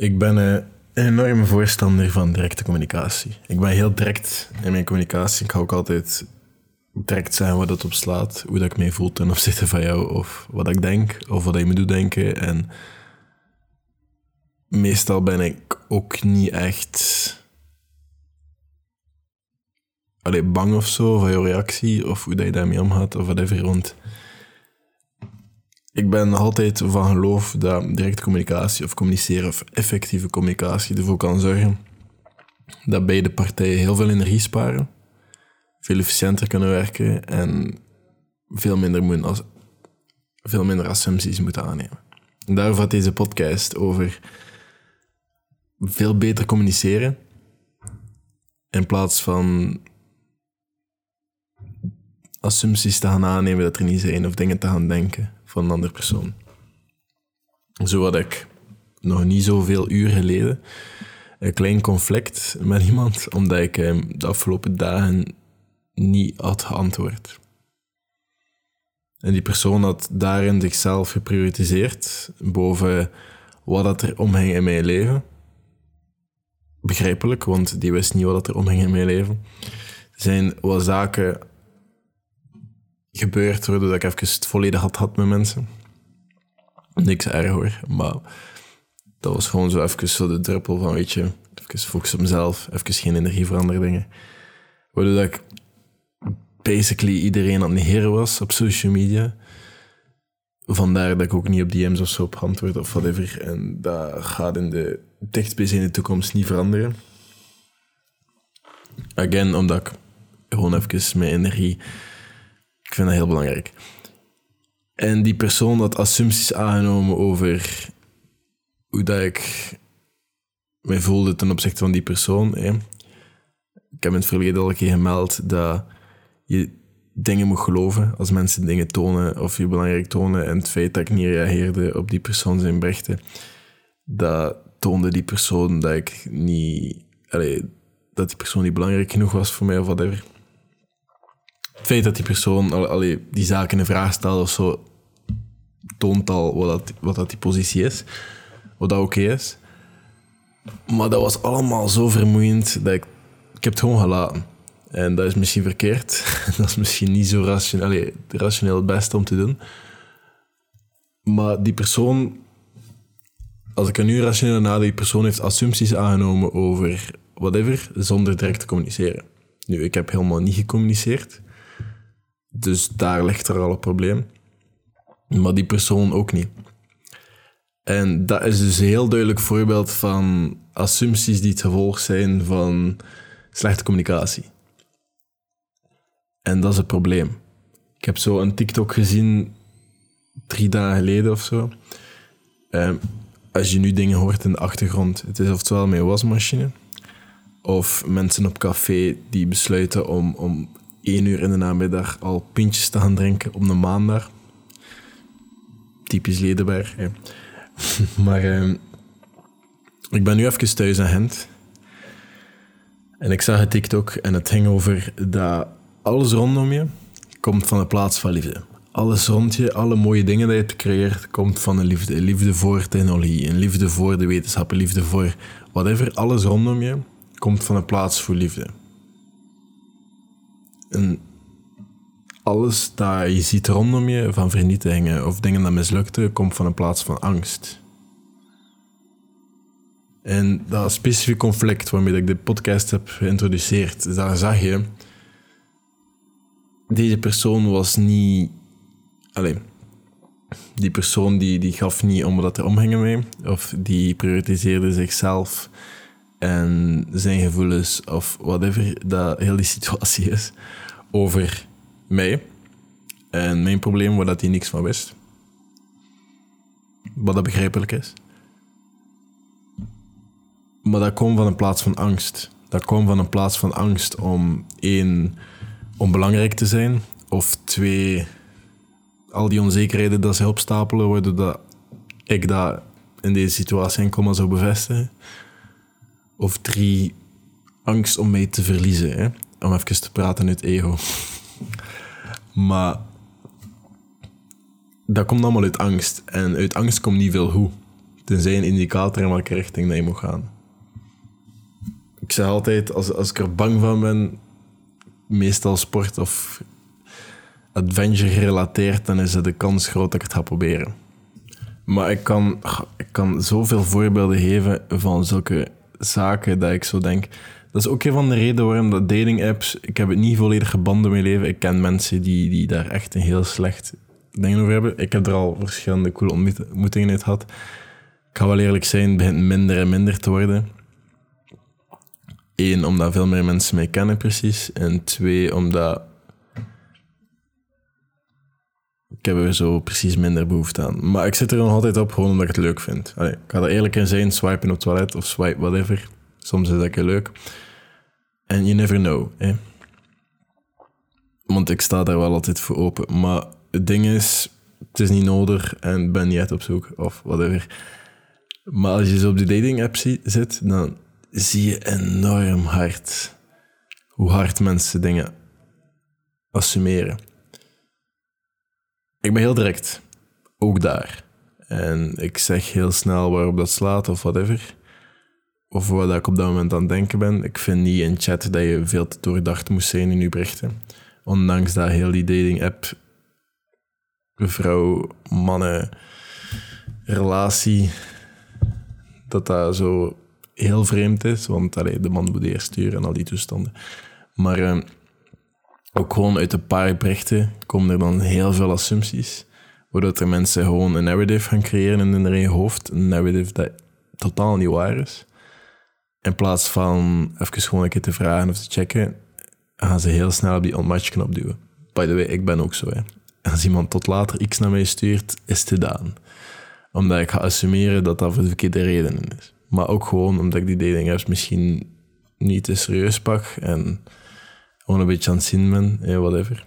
Ik ben een enorme voorstander van directe communicatie. Ik ben heel direct in mijn communicatie. Ik ga ook altijd direct zeggen wat het op slaat, hoe dat ik me voel ten opzichte van jou, of wat ik denk, of wat je me doet denken. En meestal ben ik ook niet echt allee, bang of zo van jouw reactie, of hoe dat je daarmee omgaat, of whatever. Want ik ben altijd van geloof dat directe communicatie of communiceren of effectieve communicatie ervoor kan zorgen dat beide partijen heel veel energie sparen, veel efficiënter kunnen werken en veel minder, moeten als, veel minder assumpties moeten aannemen. En daarom gaat deze podcast over veel beter communiceren in plaats van assumpties te gaan aannemen dat er niet zijn of dingen te gaan denken van een andere persoon. Zo had ik nog niet zoveel uur geleden een klein conflict met iemand, omdat ik hem de afgelopen dagen niet had geantwoord. En die persoon had daarin zichzelf geprioritiseerd boven wat dat er omhing in mijn leven. Begrijpelijk, want die wist niet wat er omhing in mijn leven. Er zijn wat zaken gebeurd, waardoor ik even het volledig had gehad met mensen. Niks erg hoor, maar dat was gewoon zo even zo de druppel van, weet je, even focus op mezelf, even geen energie voor andere dingen. Waardoor dat ik basically iedereen aan het negeren was op social media. Vandaar dat ik ook niet op DM's of zo op antwoord of whatever. En dat gaat in de dichtstbijzijnde toekomst niet veranderen. Again, omdat ik gewoon even mijn energie ik vind dat heel belangrijk. En die persoon had assumpties aangenomen over hoe dat ik mij voelde ten opzichte van die persoon. Hè. Ik heb in het verleden al een keer gemeld dat je dingen moet geloven als mensen dingen tonen of je belangrijk tonen. En het feit dat ik niet reageerde op die persoon zijn berichten, dat toonde die persoon dat ik niet... Dat die persoon niet belangrijk genoeg was voor mij of whatever het feit dat die persoon allee, die zaken in vraag stelt of zo, toont al wat, dat, wat dat die positie is. Wat dat oké is. Maar dat was allemaal zo vermoeiend dat ik, ik heb het gewoon gelaten. En dat is misschien verkeerd. dat is misschien niet zo rationeel, rationeel het beste om te doen. Maar die persoon, als ik er nu rationeel nadenk, die persoon heeft assumpties aangenomen over whatever, zonder direct te communiceren. Nu, ik heb helemaal niet gecommuniceerd. Dus daar ligt er al een probleem. Maar die persoon ook niet. En dat is dus een heel duidelijk voorbeeld van assumpties die het gevolg zijn van slechte communicatie. En dat is het probleem. Ik heb zo een TikTok gezien drie dagen geleden of zo. Ehm, als je nu dingen hoort in de achtergrond, het is oftewel mijn wasmachine, of mensen op café die besluiten om, om één uur in de namiddag al pintjes te gaan drinken op een maandag. Typisch Ledenberg. Hè. maar eh, ik ben nu even thuis aan Gent. En ik zag een TikTok en het ging over dat alles rondom je komt van een plaats van liefde. Alles rond je, alle mooie dingen die je gecreëerd, komt van een liefde. Een liefde voor technologie, een liefde voor de wetenschap, een liefde voor whatever. Alles rondom je komt van een plaats voor liefde. En alles dat je ziet rondom je van vernietingen of dingen dat mislukten, komt van een plaats van angst. En dat specifieke conflict waarmee ik de podcast heb geïntroduceerd, daar zag je, deze persoon was niet. Alleen, die persoon die, die gaf niet om wat er omging mee, of die prioritiseerde zichzelf en zijn gevoelens of whatever dat heel die situatie is over mij en mijn probleem waar dat hij niks van wist. Wat dat begrijpelijk is. Maar dat komt van een plaats van angst. Dat komt van een plaats van angst om één, om belangrijk te zijn, of twee, al die onzekerheden dat ze opstapelen, worden dat ik dat in deze situatie enkel maar zou bevestigen. Of drie, angst om mij te verliezen. Hè? Om even te praten uit ego. maar dat komt allemaal uit angst. En uit angst komt niet veel hoe. Tenzij een indicator in welke richting dat je moet gaan. Ik zeg altijd, als, als ik er bang van ben, meestal sport of adventure gerelateerd, dan is de kans groot dat ik het ga proberen. Maar ik kan, ik kan zoveel voorbeelden geven van zulke zaken dat ik zo denk. Dat is ook een van de redenen waarom dat dating apps. Ik heb het niet volledig geband in mijn leven. Ik ken mensen die, die daar echt een heel slecht ding over hebben. Ik heb er al verschillende coole ontmoetingen uit gehad. Ik ga wel eerlijk zijn, het begint minder en minder te worden. Eén, omdat veel meer mensen mij kennen, precies. En twee, omdat ik heb er zo precies minder behoefte aan. Maar ik zit er nog altijd op, gewoon omdat ik het leuk vind. Allee, ik ga er eerlijk in zijn, swipen op het toilet of swipe whatever. Soms is dat leuk. En you never know. Hè? Want ik sta daar wel altijd voor open. Maar het ding is, het is niet nodig en ben niet op zoek of whatever. Maar als je zo op die dating app zit, dan zie je enorm hard hoe hard mensen dingen assumeren. Ik ben heel direct, ook daar. En ik zeg heel snel waarop dat slaat of whatever. Of wat ik op dat moment aan het denken ben. Ik vind niet in chat dat je veel te doordacht moest zijn in je berichten. Ondanks dat heel die dating app vrouw, mannen, relatie, dat dat zo heel vreemd is. Want allee, de man moet eerst sturen en al die toestanden. Maar uh, ook gewoon uit een paar berichten komen er dan heel veel assumpties. Waardoor er mensen gewoon een narrative gaan creëren in hun eigen hoofd. Een narrative dat totaal niet waar is. In plaats van even gewoon een keer te vragen of te checken, gaan ze heel snel op die unmatch-knop duwen. By the way, ik ben ook zo. Hè. Als iemand tot later x naar mij stuurt, is het gedaan. Omdat ik ga assumeren dat dat voor de verkeerde redenen is. Maar ook gewoon omdat ik die dating apps misschien niet te serieus pak en gewoon een beetje aan het zien ben, whatever.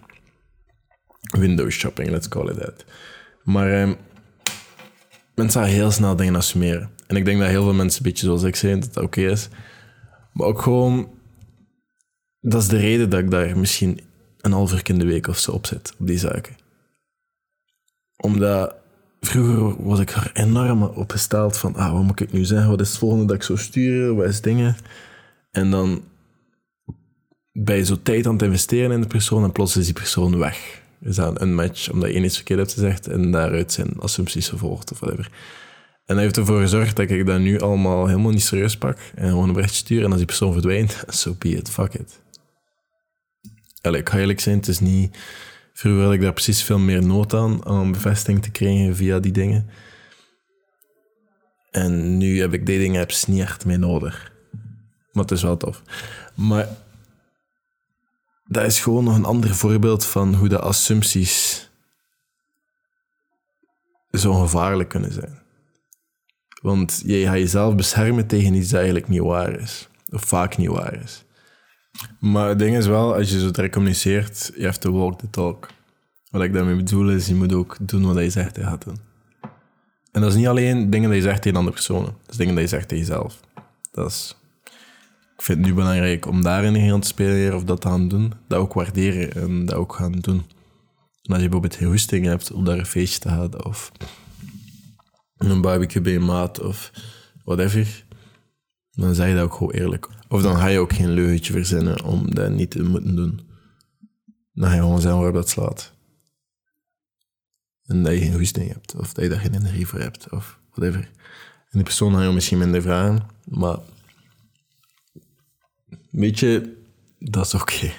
Windows shopping, let's call it that. Maar eh, mensen gaan heel snel dingen assumeren. En ik denk dat heel veel mensen een beetje zoals ik zijn, dat dat oké is. Maar ook gewoon, dat is de reden dat ik daar misschien een half uur in de week of zo op zit, op die zaken. Omdat vroeger was ik er enorm op gesteld van, ah, wat moet ik nu zeggen? Wat is het volgende dat ik zou sturen? Wat is dingen? En dan je zo tijd aan het investeren in de persoon en plots is die persoon weg. Is dat een match omdat je iets verkeerd hebt gezegd en daaruit zijn assumpties gevolgd of whatever. En dat heeft ervoor gezorgd dat ik dat nu allemaal helemaal niet serieus pak en gewoon een bericht stuur en als die persoon verdwijnt, so be it, fuck it. Allee, ik ga eerlijk zijn, het is niet... Vroeger had ik daar precies veel meer nood aan, om bevestiging te krijgen via die dingen. En nu heb ik dating apps niet echt meer nodig. Maar het is wel tof. Maar dat is gewoon nog een ander voorbeeld van hoe de assumpties zo gevaarlijk kunnen zijn. Want je gaat jezelf beschermen tegen iets dat eigenlijk niet waar is. Of vaak niet waar is. Maar het ding is wel, als je zo direct communiceert, je hebt to walk the talk. Wat ik daarmee bedoel is, je moet ook doen wat je zegt je gaat doen. En dat is niet alleen dingen die je zegt tegen andere personen. Dat is dingen die je zegt tegen jezelf. Dat is vind het nu belangrijk om daarin gaan te spelen of dat te gaan doen. Dat ook waarderen en dat ook gaan doen. En als je bijvoorbeeld geen hoesting hebt om daar een feestje te houden of een barbecue bij een maat of whatever, dan zeg je dat ook gewoon eerlijk. Of dan ga je ook geen leugentje verzinnen om dat niet te moeten doen. Dan ga je gewoon zeggen waar dat slaat. En dat je geen hoesting hebt, of dat je daar geen energie voor hebt, of whatever. En die persoon ga je misschien minder vragen, maar Weet je, dat is oké.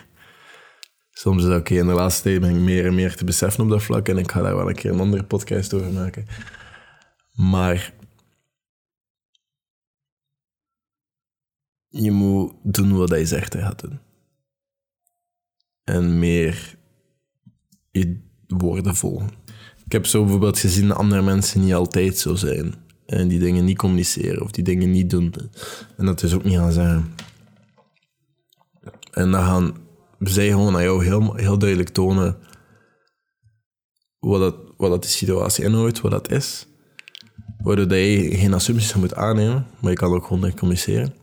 Soms is dat oké. In de laatste tijd meer en meer te beseffen op dat vlak. En ik ga daar wel een keer een andere podcast over maken. Maar je moet doen wat hij zegt hij gaat doen. En meer je woorden volgen. Ik heb zo bijvoorbeeld gezien dat andere mensen niet altijd zo zijn. En die dingen niet communiceren of die dingen niet doen. En dat is ook niet gaan zeggen. En dan gaan zij gewoon aan jou heel, heel duidelijk tonen wat, dat, wat dat de situatie inhoudt, wat dat is. Waardoor dat je geen assumpties moet aannemen, maar je kan ook gewoon communiceren.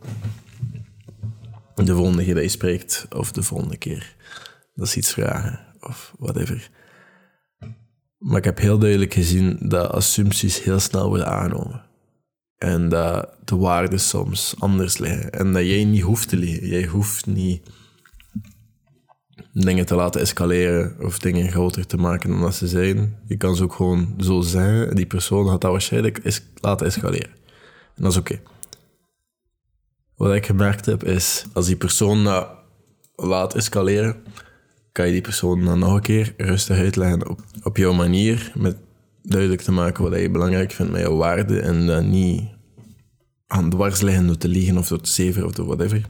De volgende keer dat je spreekt, of de volgende keer dat ze iets vragen, of whatever. Maar ik heb heel duidelijk gezien dat assumpties heel snel worden aangenomen. En dat de waarden soms anders liggen. En dat jij niet hoeft te liegen. Jij hoeft niet dingen te laten escaleren of dingen groter te maken dan dat ze zijn. Je kan ze ook gewoon zo zeggen. Die persoon had dat waarschijnlijk laten escaleren. En dat is oké. Wat ik gemerkt heb is, als die persoon dat laat escaleren, kan je die persoon dan nog een keer rustig uitleggen op, op jouw manier, met duidelijk te maken wat je belangrijk vindt met jouw waarden en dat niet aan dwars liggen door te liegen of door te zeveren of door whatever.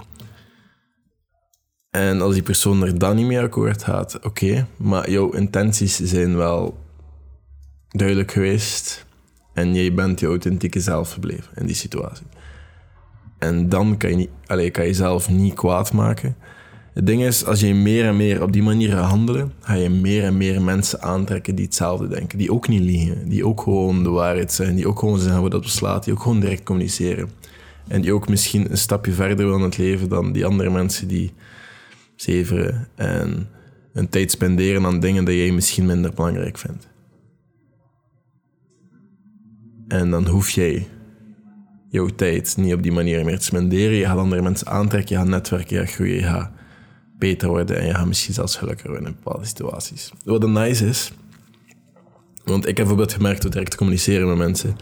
En als die persoon er dan niet mee akkoord gaat, oké, maar jouw intenties zijn wel duidelijk geweest en jij bent je authentieke zelf gebleven in die situatie. En dan kan je, niet, kan je zelf niet kwaad maken. Het ding is, als je meer en meer op die manier gaat handelen, ga je meer en meer mensen aantrekken die hetzelfde denken. Die ook niet liegen, die ook gewoon de waarheid zijn, die ook gewoon zeggen hoe dat beslaat, die ook gewoon direct communiceren. En die ook misschien een stapje verder willen in het leven dan die andere mensen die zeveren en een tijd spenderen aan dingen die jij misschien minder belangrijk vindt. En dan hoef jij jouw tijd niet op die manier meer te spenderen. Je gaat andere mensen aantrekken, je gaat netwerken, je gaat groeien, je gaat beter worden en je gaat misschien zelfs gelukkiger worden in bepaalde situaties. Wat een nice is, want ik heb bijvoorbeeld gemerkt door direct te communiceren met mensen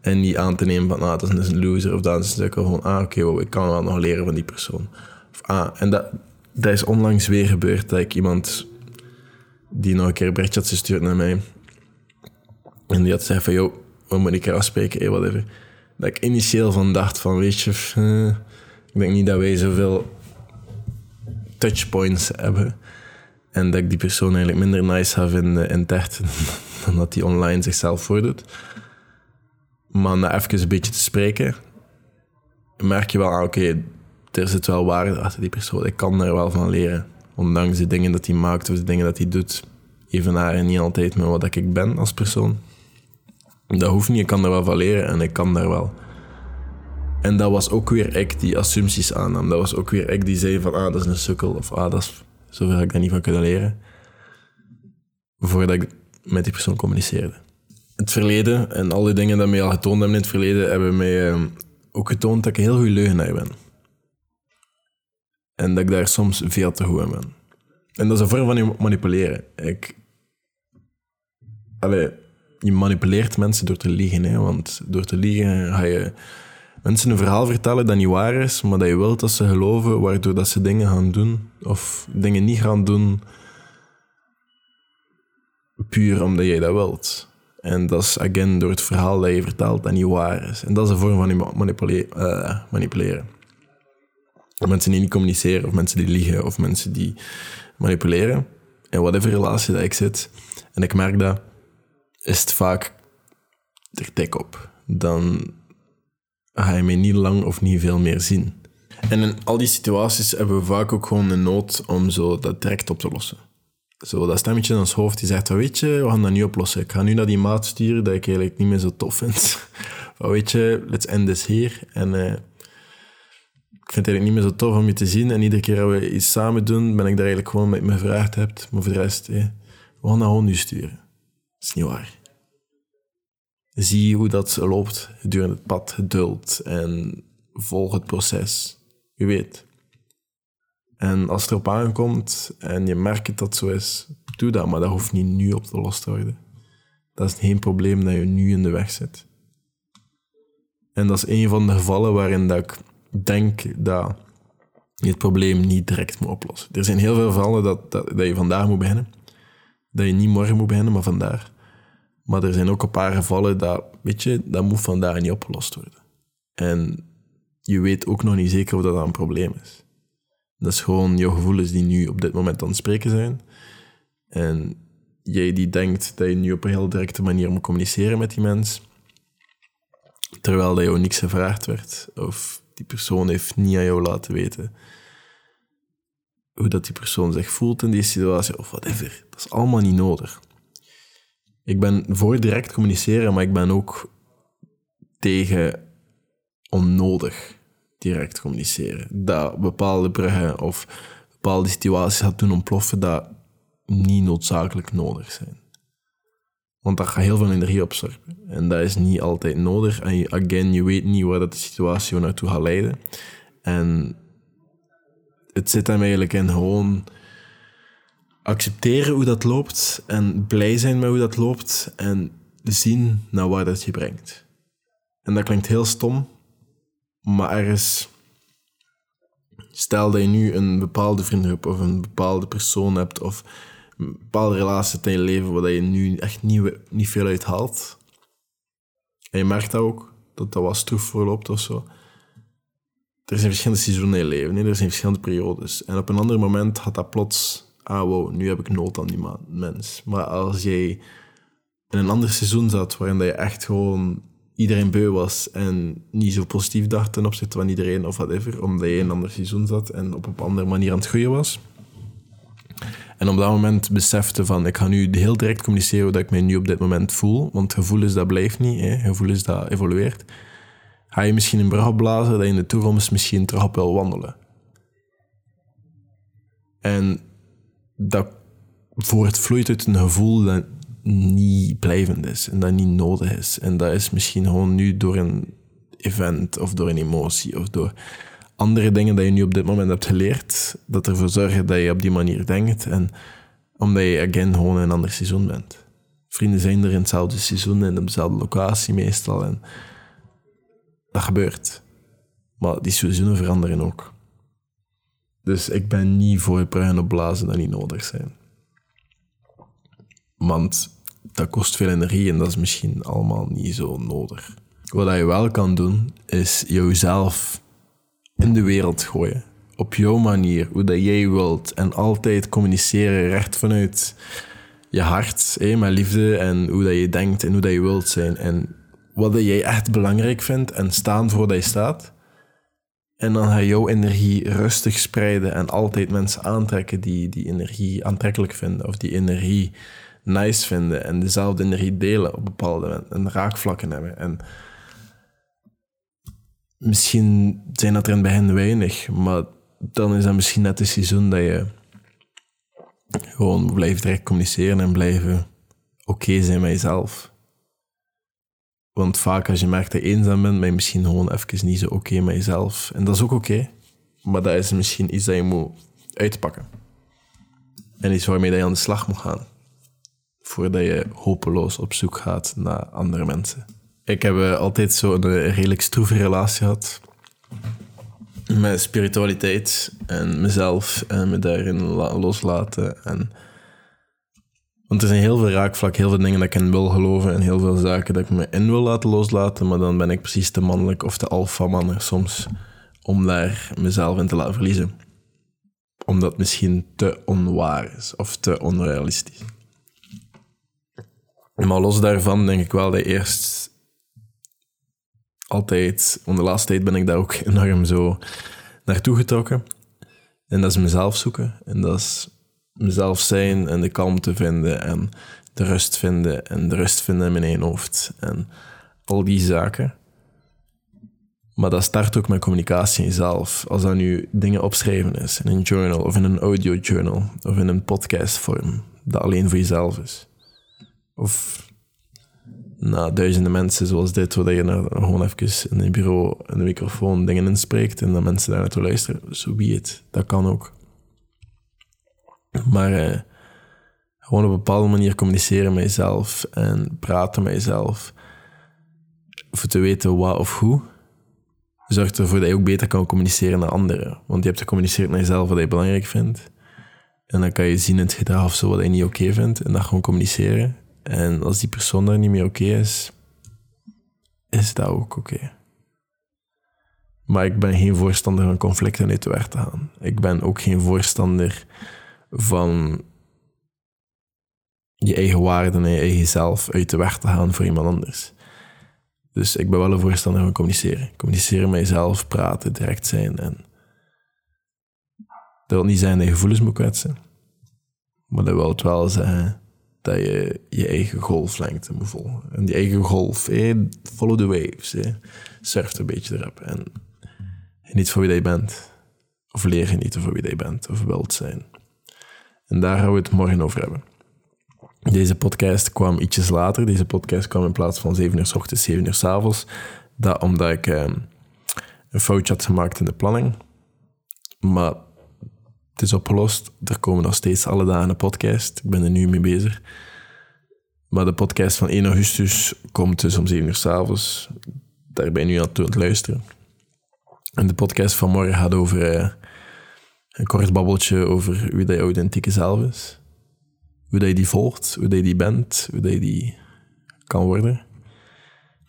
en niet aan te nemen van, ah, dat is een loser of dat is een stuk, gewoon, ah, oké, ik kan wel nog leren van die persoon. Of, ah, en dat, dat is onlangs weer gebeurd dat ik iemand die nog een keer een berichtje had gestuurd naar mij en die had gezegd van, joh, we moeten een keer afspreken, hey, whatever. Dat ik initieel van dacht van, weet je, uh, ik denk niet dat wij zoveel touchpoints hebben. En dat ik die persoon eigenlijk minder nice ga vinden in echt dan dat die online zichzelf voordoet. Maar na even een beetje te spreken, merk je wel, ah, oké, er zit wel waarde achter die persoon. Ik kan daar wel van leren. Ondanks de dingen dat hij maakt of de dingen dat hij doet, even naar niet altijd met wat ik ben als persoon. Dat hoeft niet, ik kan daar wel van leren en ik kan daar wel. En dat was ook weer ik die assumpties aannam. Dat was ook weer ik die zei van, ah, dat is een sukkel. Of, ah, dat is, ik daar niet van kunnen leren. Voordat ik met die persoon communiceerde. Het verleden en al die dingen die mij al getoond hebben in het verleden, hebben mij uh, ook getoond dat ik een heel goede leugenaar ben. En dat ik daar soms veel te goed in ben. En dat is een vorm van manipuleren. Ik... Allee, je manipuleert mensen door te liegen. Hè? Want door te liegen ga je mensen een verhaal vertellen dat niet waar is, maar dat je wilt dat ze geloven, waardoor dat ze dingen gaan doen of dingen niet gaan doen, puur omdat jij dat wilt. En dat is, again, door het verhaal dat je vertelt dat niet waar is. En dat is een vorm van manipuleren. Uh, manipuleren. Mensen die niet communiceren, of mensen die liegen, of mensen die manipuleren. In whatever relatie dat ik zit, en ik merk dat, is het vaak er dik op. Dan ga je mij niet lang of niet veel meer zien. En in al die situaties hebben we vaak ook gewoon een nood om zo dat direct op te lossen. Zo dat stemmetje in ons hoofd die zegt, weet je, we gaan dat niet oplossen. Ik ga nu naar die maat sturen dat ik eigenlijk niet meer zo tof vind. van, weet je, let's end this hier. En uh, ik vind het niet meer zo tof om je te zien. En iedere keer dat we iets samen doen, ben ik daar eigenlijk gewoon met me gevraagd hebt. Maar voor de rest, we dat gewoon nu sturen. Dat is niet waar zie hoe dat loopt gedurende het pad, geduld en volg het proces. Je weet. En als het erop aankomt en je merkt dat zo is, doe dat, maar dat hoeft niet nu op te lossen te worden. Dat is geen probleem dat je nu in de weg zit. En dat is een van de gevallen waarin dat ik denk dat je het probleem niet direct moet oplossen. Er zijn heel veel gevallen dat, dat, dat je vandaag moet beginnen. Dat je niet morgen moet beginnen, maar vandaag. Maar er zijn ook een paar gevallen dat, weet je, dat moet vandaag niet opgelost worden. En je weet ook nog niet zeker of dat, een probleem is. Dat is gewoon jouw gevoelens die nu op dit moment aan het spreken zijn. En jij die denkt dat je nu op een heel directe manier moet communiceren met die mens, terwijl dat jou niks gevraagd werd, of die persoon heeft niet aan jou laten weten hoe dat die persoon zich voelt in die situatie, of whatever. Dat is allemaal niet nodig. Ik ben voor direct communiceren, maar ik ben ook tegen onnodig direct communiceren. Dat bepaalde bruggen of bepaalde situaties gaat doen ontploffen dat niet noodzakelijk nodig zijn. Want dat gaat heel veel energie opzorgen. En dat is niet altijd nodig. En je, again, je weet niet waar dat de situatie naartoe gaat leiden. En het zit hem eigenlijk in gewoon accepteren hoe dat loopt en blij zijn met hoe dat loopt en zien naar waar dat je brengt. En dat klinkt heel stom, maar ergens, stel dat je nu een bepaalde vriendgroep of een bepaalde persoon hebt of bepaalde relatie in je leven waar je nu echt niet, niet veel uit haalt. En je merkt dat ook, dat dat wat stroef verloopt of zo. Er zijn verschillende seizoenen in je leven, er zijn verschillende periodes. En op een ander moment had dat plots, ah wow, nu heb ik nood aan die mens. Maar als jij in een ander seizoen zat, waarin dat je echt gewoon iedereen beu was en niet zo positief dacht ten opzichte van iedereen of whatever, omdat je in een ander seizoen zat en op een andere manier aan het groeien was. En op dat moment besefte van, ik ga nu heel direct communiceren dat ik mij nu op dit moment voel, want gevoel is dat blijft niet, hè. gevoel is dat evolueert. Ga je misschien een brug opblazen dat je in de toekomst misschien terug op wil wandelen. En dat voortvloeit uit een gevoel dat niet blijvend is en dat niet nodig is. En dat is misschien gewoon nu door een event of door een emotie of door andere dingen dat je nu op dit moment hebt geleerd, dat ervoor zorgen dat je op die manier denkt en omdat je again gewoon in een ander seizoen bent. Vrienden zijn er in hetzelfde seizoen en op dezelfde locatie meestal en dat gebeurt. Maar die seizoenen veranderen ook. Dus ik ben niet voor bruin op blazen dat niet nodig zijn. Want dat kost veel energie en dat is misschien allemaal niet zo nodig. Wat je wel kan doen, is jezelf in de wereld gooien. Op jouw manier, hoe dat jij wilt. En altijd communiceren recht vanuit je hart, hé, met liefde en hoe dat je denkt en hoe dat je wilt zijn. En wat dat jij echt belangrijk vindt en staan voor dat je staat. En dan ga jouw energie rustig spreiden en altijd mensen aantrekken die die energie aantrekkelijk vinden of die energie nice vinden en dezelfde energie delen op bepaalde en raakvlakken hebben. En misschien zijn dat er in het begin weinig, maar dan is dat misschien net het seizoen dat je gewoon blijft direct communiceren en blijven oké zijn met jezelf. Want vaak als je merkt dat je eenzaam bent, ben je misschien gewoon even niet zo oké met jezelf. En dat is ook oké, maar dat is misschien iets dat je moet uitpakken. En iets waarmee je aan de slag moet gaan voordat je hopeloos op zoek gaat naar andere mensen. Ik heb uh, altijd zo een eh, redelijk stroeve relatie gehad met spiritualiteit en mezelf en me daarin loslaten. En, want er zijn heel veel raakvlakken, heel veel dingen dat ik in wil geloven en heel veel zaken dat ik me in wil laten loslaten, maar dan ben ik precies te mannelijk of te alfa soms om daar mezelf in te laten verliezen. Omdat misschien te onwaar is of te onrealistisch. Maar los daarvan denk ik wel dat eerst altijd, want de laatste tijd ben ik daar ook enorm zo naartoe getrokken. En dat is mezelf zoeken. En dat is mezelf zijn en de kalmte vinden en de rust vinden en de rust vinden in mijn eigen hoofd. En al die zaken. Maar dat start ook met communicatie in jezelf. Als dat nu dingen opschrijven is in een journal of in een audio journal of in een podcast vorm, dat alleen voor jezelf is. Of na duizenden mensen zoals dit, waar je nou gewoon even in een bureau een microfoon dingen inspreekt en dat mensen daar naartoe luisteren. Zo het. Dat kan ook. Maar eh, gewoon op een bepaalde manier communiceren met jezelf en praten met jezelf. Voor te weten wat of hoe. Zorgt ervoor dat je ook beter kan communiceren naar anderen. Want je hebt gecommuniceerd naar jezelf wat je belangrijk vindt. En dan kan je zien in het gedrag of zo wat je niet oké vindt. En dat gewoon communiceren. En als die persoon daar niet meer oké is, is dat ook oké. Maar ik ben geen voorstander van conflicten uit de weg te gaan. Ik ben ook geen voorstander van je eigen waarden en je eigen zelf uit de weg te gaan voor iemand anders. Dus ik ben wel een voorstander van communiceren. Communiceren met jezelf, praten, direct zijn. En dat wil niet zijn dat je gevoelens moet kwetsen. Maar dat wil het wel zeggen dat je je eigen golflengte moet volgen. En die eigen golf, follow the waves. Hey. Surf een beetje erop. En niet voor wie je bent. Of leer genieten voor wie je bent of wilt zijn. En daar gaan we het morgen over hebben. Deze podcast kwam ietsjes later. Deze podcast kwam in plaats van 7 uur s ochtends, 7 uur s avonds. Dat omdat ik eh, een foutje had gemaakt in de planning. Maar het is opgelost. Er komen nog steeds alle dagen een podcast. Ik ben er nu mee bezig. Maar de podcast van 1 augustus komt dus om 7 uur s'avonds. Daar ben je nu aan het luisteren. En de podcast van morgen gaat over uh, een kort babbeltje over wie dat je authentieke zelf is. Hoe dat je die volgt, hoe dat je die bent, hoe dat je die kan worden.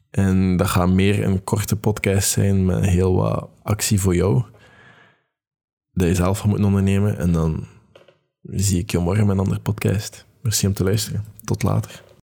En dat gaat meer een korte podcast zijn met heel wat actie voor jou. Dat je zelf moet ondernemen. En dan zie ik je morgen met een andere podcast. Merci om te luisteren. Tot later.